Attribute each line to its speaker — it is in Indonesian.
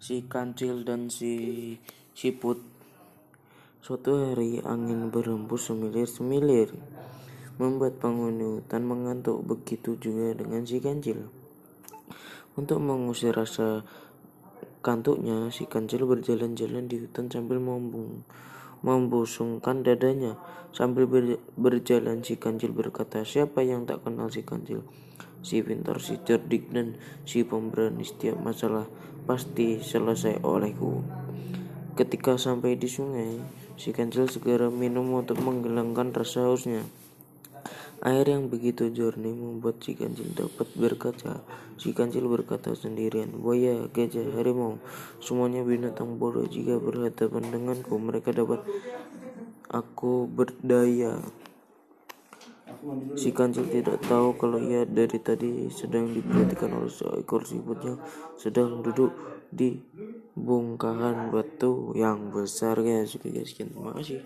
Speaker 1: si kancil dan si siput. Suatu hari angin berembus semilir-semilir, membuat penghuni hutan mengantuk. Begitu juga dengan si kancil. Untuk mengusir rasa kantuknya, si kancil berjalan-jalan di hutan sambil membung, membusungkan dadanya. Sambil berjalan, si kancil berkata, siapa yang tak kenal si kancil? Si pintar, si cerdik, dan si pemberani setiap masalah pasti selesai olehku. Ketika sampai di sungai, si kancil segera minum untuk menghilangkan rasa hausnya. Air yang begitu jernih membuat si kancil dapat berkaca. Si kancil berkata sendirian, buaya, gajah, harimau, semuanya binatang bodoh jika berhadapan denganku. Mereka dapat aku berdaya. Si kancil tidak tahu kalau ia dari tadi sedang diperhatikan oleh seekor siput yang sedang duduk di bongkahan batu yang besar guys. Oke guys, terima kasih.